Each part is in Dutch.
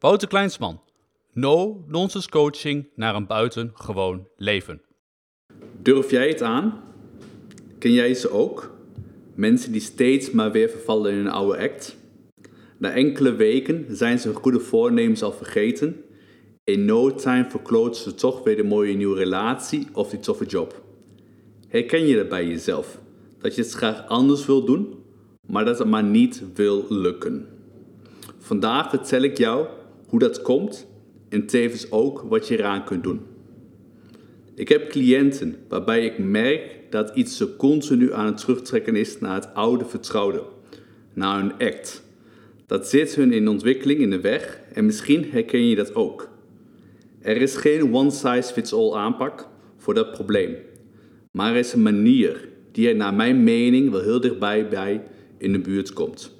Wouter Kleinsman. No-nonsense coaching naar een buitengewoon leven. Durf jij het aan? Ken jij ze ook? Mensen die steeds maar weer vervallen in een oude act? Na enkele weken zijn ze hun goede voornemens al vergeten. In no time verkloten ze toch weer de mooie nieuwe relatie of die toffe job. Herken je dat bij jezelf? Dat je het graag anders wil doen, maar dat het maar niet wil lukken. Vandaag vertel ik jou hoe dat komt en tevens ook wat je eraan kunt doen. Ik heb cliënten waarbij ik merk dat iets ze continu aan het terugtrekken is naar het oude vertrouwde, naar hun act. Dat zit hun in ontwikkeling in de weg en misschien herken je dat ook. Er is geen one-size-fits-all aanpak voor dat probleem, maar er is een manier die er naar mijn mening wel heel dichtbij bij in de buurt komt.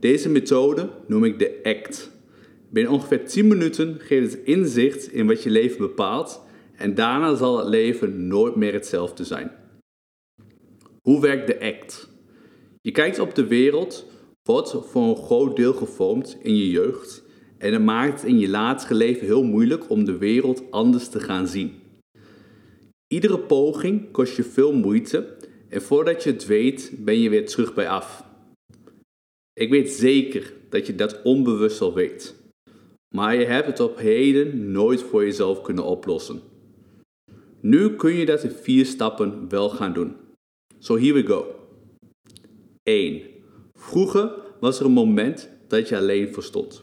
Deze methode noem ik de ACT. Binnen ongeveer 10 minuten geeft het inzicht in wat je leven bepaalt en daarna zal het leven nooit meer hetzelfde zijn. Hoe werkt de ACT? Je kijkt op de wereld, wordt voor een groot deel gevormd in je jeugd en het maakt het in je latere leven heel moeilijk om de wereld anders te gaan zien. Iedere poging kost je veel moeite en voordat je het weet ben je weer terug bij af. Ik weet zeker dat je dat onbewust al weet, maar je hebt het op heden nooit voor jezelf kunnen oplossen. Nu kun je dat in vier stappen wel gaan doen. So here we go. 1. Vroeger was er een moment dat je alleen verstond.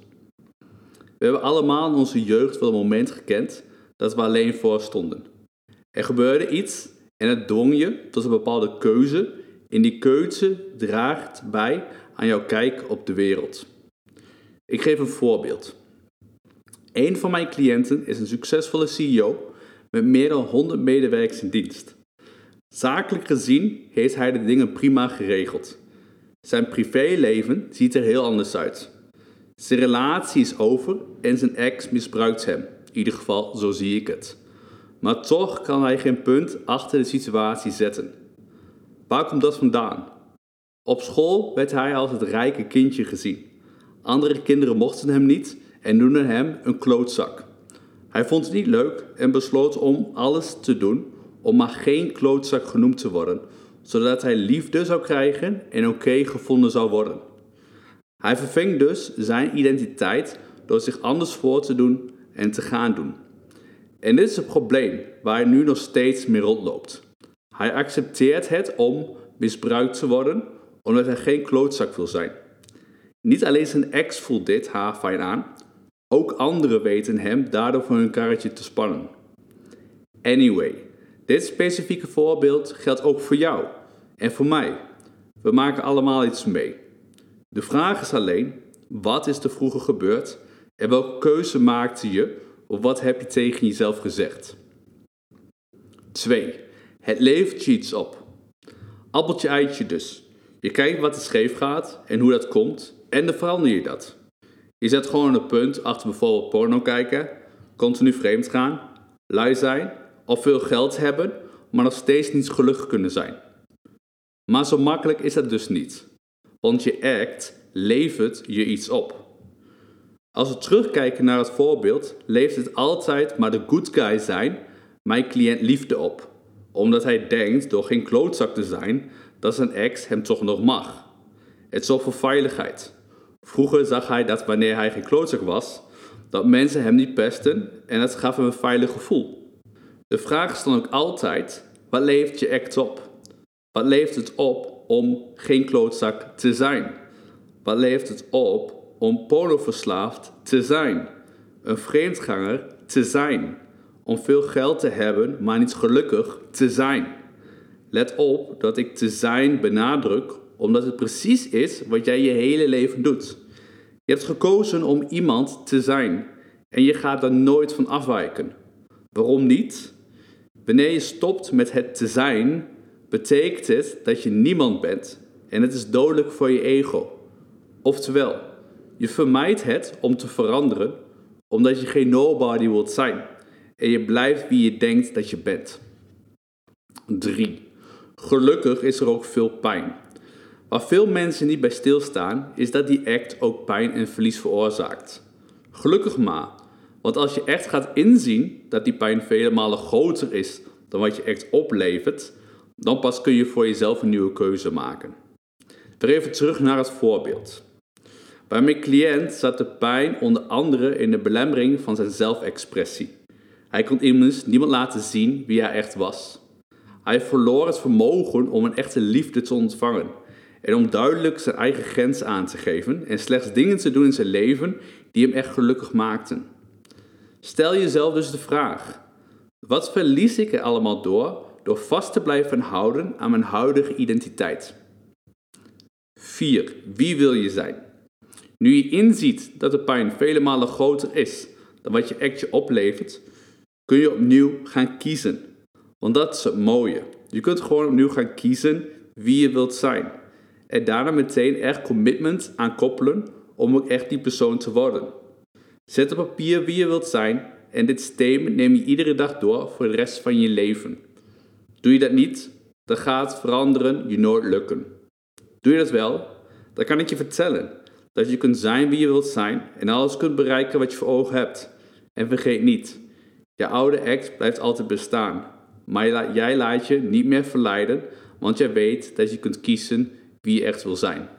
We hebben allemaal in onze jeugd wel een moment gekend dat we alleen voor stonden. Er gebeurde iets en het dwong je tot een bepaalde keuze en die keuze draagt bij aan jouw kijk op de wereld. Ik geef een voorbeeld. Een van mijn cliënten is een succesvolle CEO met meer dan 100 medewerkers in dienst. Zakelijk gezien heeft hij de dingen prima geregeld. Zijn privéleven ziet er heel anders uit. Zijn relatie is over en zijn ex misbruikt hem. In ieder geval, zo zie ik het. Maar toch kan hij geen punt achter de situatie zetten. Waar komt dat vandaan? Op school werd hij als het rijke kindje gezien. Andere kinderen mochten hem niet en noemden hem een klootzak. Hij vond het niet leuk en besloot om alles te doen om maar geen klootzak genoemd te worden, zodat hij liefde zou krijgen en oké gevonden zou worden. Hij verving dus zijn identiteit door zich anders voor te doen en te gaan doen. En dit is het probleem waar hij nu nog steeds mee rondloopt. Hij accepteert het om misbruikt te worden, omdat hij geen klootzak wil zijn. Niet alleen zijn ex voelt dit haar fijn aan, ook anderen weten hem daardoor van hun karretje te spannen. Anyway, dit specifieke voorbeeld geldt ook voor jou en voor mij. We maken allemaal iets mee. De vraag is alleen, wat is er vroeger gebeurd en welke keuze maakte je of wat heb je tegen jezelf gezegd? 2. Het levert je iets op. Appeltje eitje dus. Je kijkt wat er scheef gaat en hoe dat komt en dan verander je dat. Je zet gewoon een punt achter bijvoorbeeld porno kijken, continu vreemd gaan, lui zijn of veel geld hebben, maar nog steeds niet gelukkig kunnen zijn. Maar zo makkelijk is dat dus niet, want je act levert je iets op. Als we terugkijken naar het voorbeeld, levert het altijd maar de good guy zijn mijn cliënt liefde op, omdat hij denkt door geen klootzak te zijn dat zijn ex hem toch nog mag. Het zorgt voor veiligheid. Vroeger zag hij dat wanneer hij geen klootzak was, dat mensen hem niet pesten en het gaf hem een veilig gevoel. De vraag is dan ook altijd, wat levert je act op? Wat levert het op om geen klootzak te zijn? Wat levert het op om pornoverslaafd te zijn? Een vreemdganger te zijn? Om veel geld te hebben, maar niet gelukkig te zijn? Let op dat ik te zijn benadruk omdat het precies is wat jij je hele leven doet. Je hebt gekozen om iemand te zijn en je gaat er nooit van afwijken. Waarom niet? Wanneer je stopt met het te zijn, betekent het dat je niemand bent en het is dodelijk voor je ego. Oftewel, je vermijdt het om te veranderen omdat je geen nobody wilt zijn en je blijft wie je denkt dat je bent. 3. Gelukkig is er ook veel pijn. Waar veel mensen niet bij stilstaan, is dat die act ook pijn en verlies veroorzaakt. Gelukkig maar, want als je echt gaat inzien dat die pijn vele malen groter is dan wat je echt oplevert, dan pas kun je voor jezelf een nieuwe keuze maken. Weer even terug naar het voorbeeld. Bij mijn cliënt zat de pijn onder andere in de belemmering van zijn zelfexpressie. Hij kon immers niemand laten zien wie hij echt was. Hij verloor het vermogen om een echte liefde te ontvangen en om duidelijk zijn eigen grens aan te geven en slechts dingen te doen in zijn leven die hem echt gelukkig maakten. Stel jezelf dus de vraag: wat verlies ik er allemaal door door vast te blijven houden aan mijn huidige identiteit? 4. Wie wil je zijn? Nu je inziet dat de pijn vele malen groter is dan wat je echt je oplevert, kun je opnieuw gaan kiezen. Want dat is het mooie. Je kunt gewoon opnieuw gaan kiezen wie je wilt zijn. En daarna meteen echt commitment aan koppelen om ook echt die persoon te worden. Zet op papier wie je wilt zijn en dit systeem neem je iedere dag door voor de rest van je leven. Doe je dat niet, dan gaat veranderen je nooit lukken. Doe je dat wel, dan kan ik je vertellen dat je kunt zijn wie je wilt zijn en alles kunt bereiken wat je voor ogen hebt. En vergeet niet, je oude act blijft altijd bestaan, maar jij laat je niet meer verleiden, want jij weet dat je kunt kiezen wie je echt wil zijn.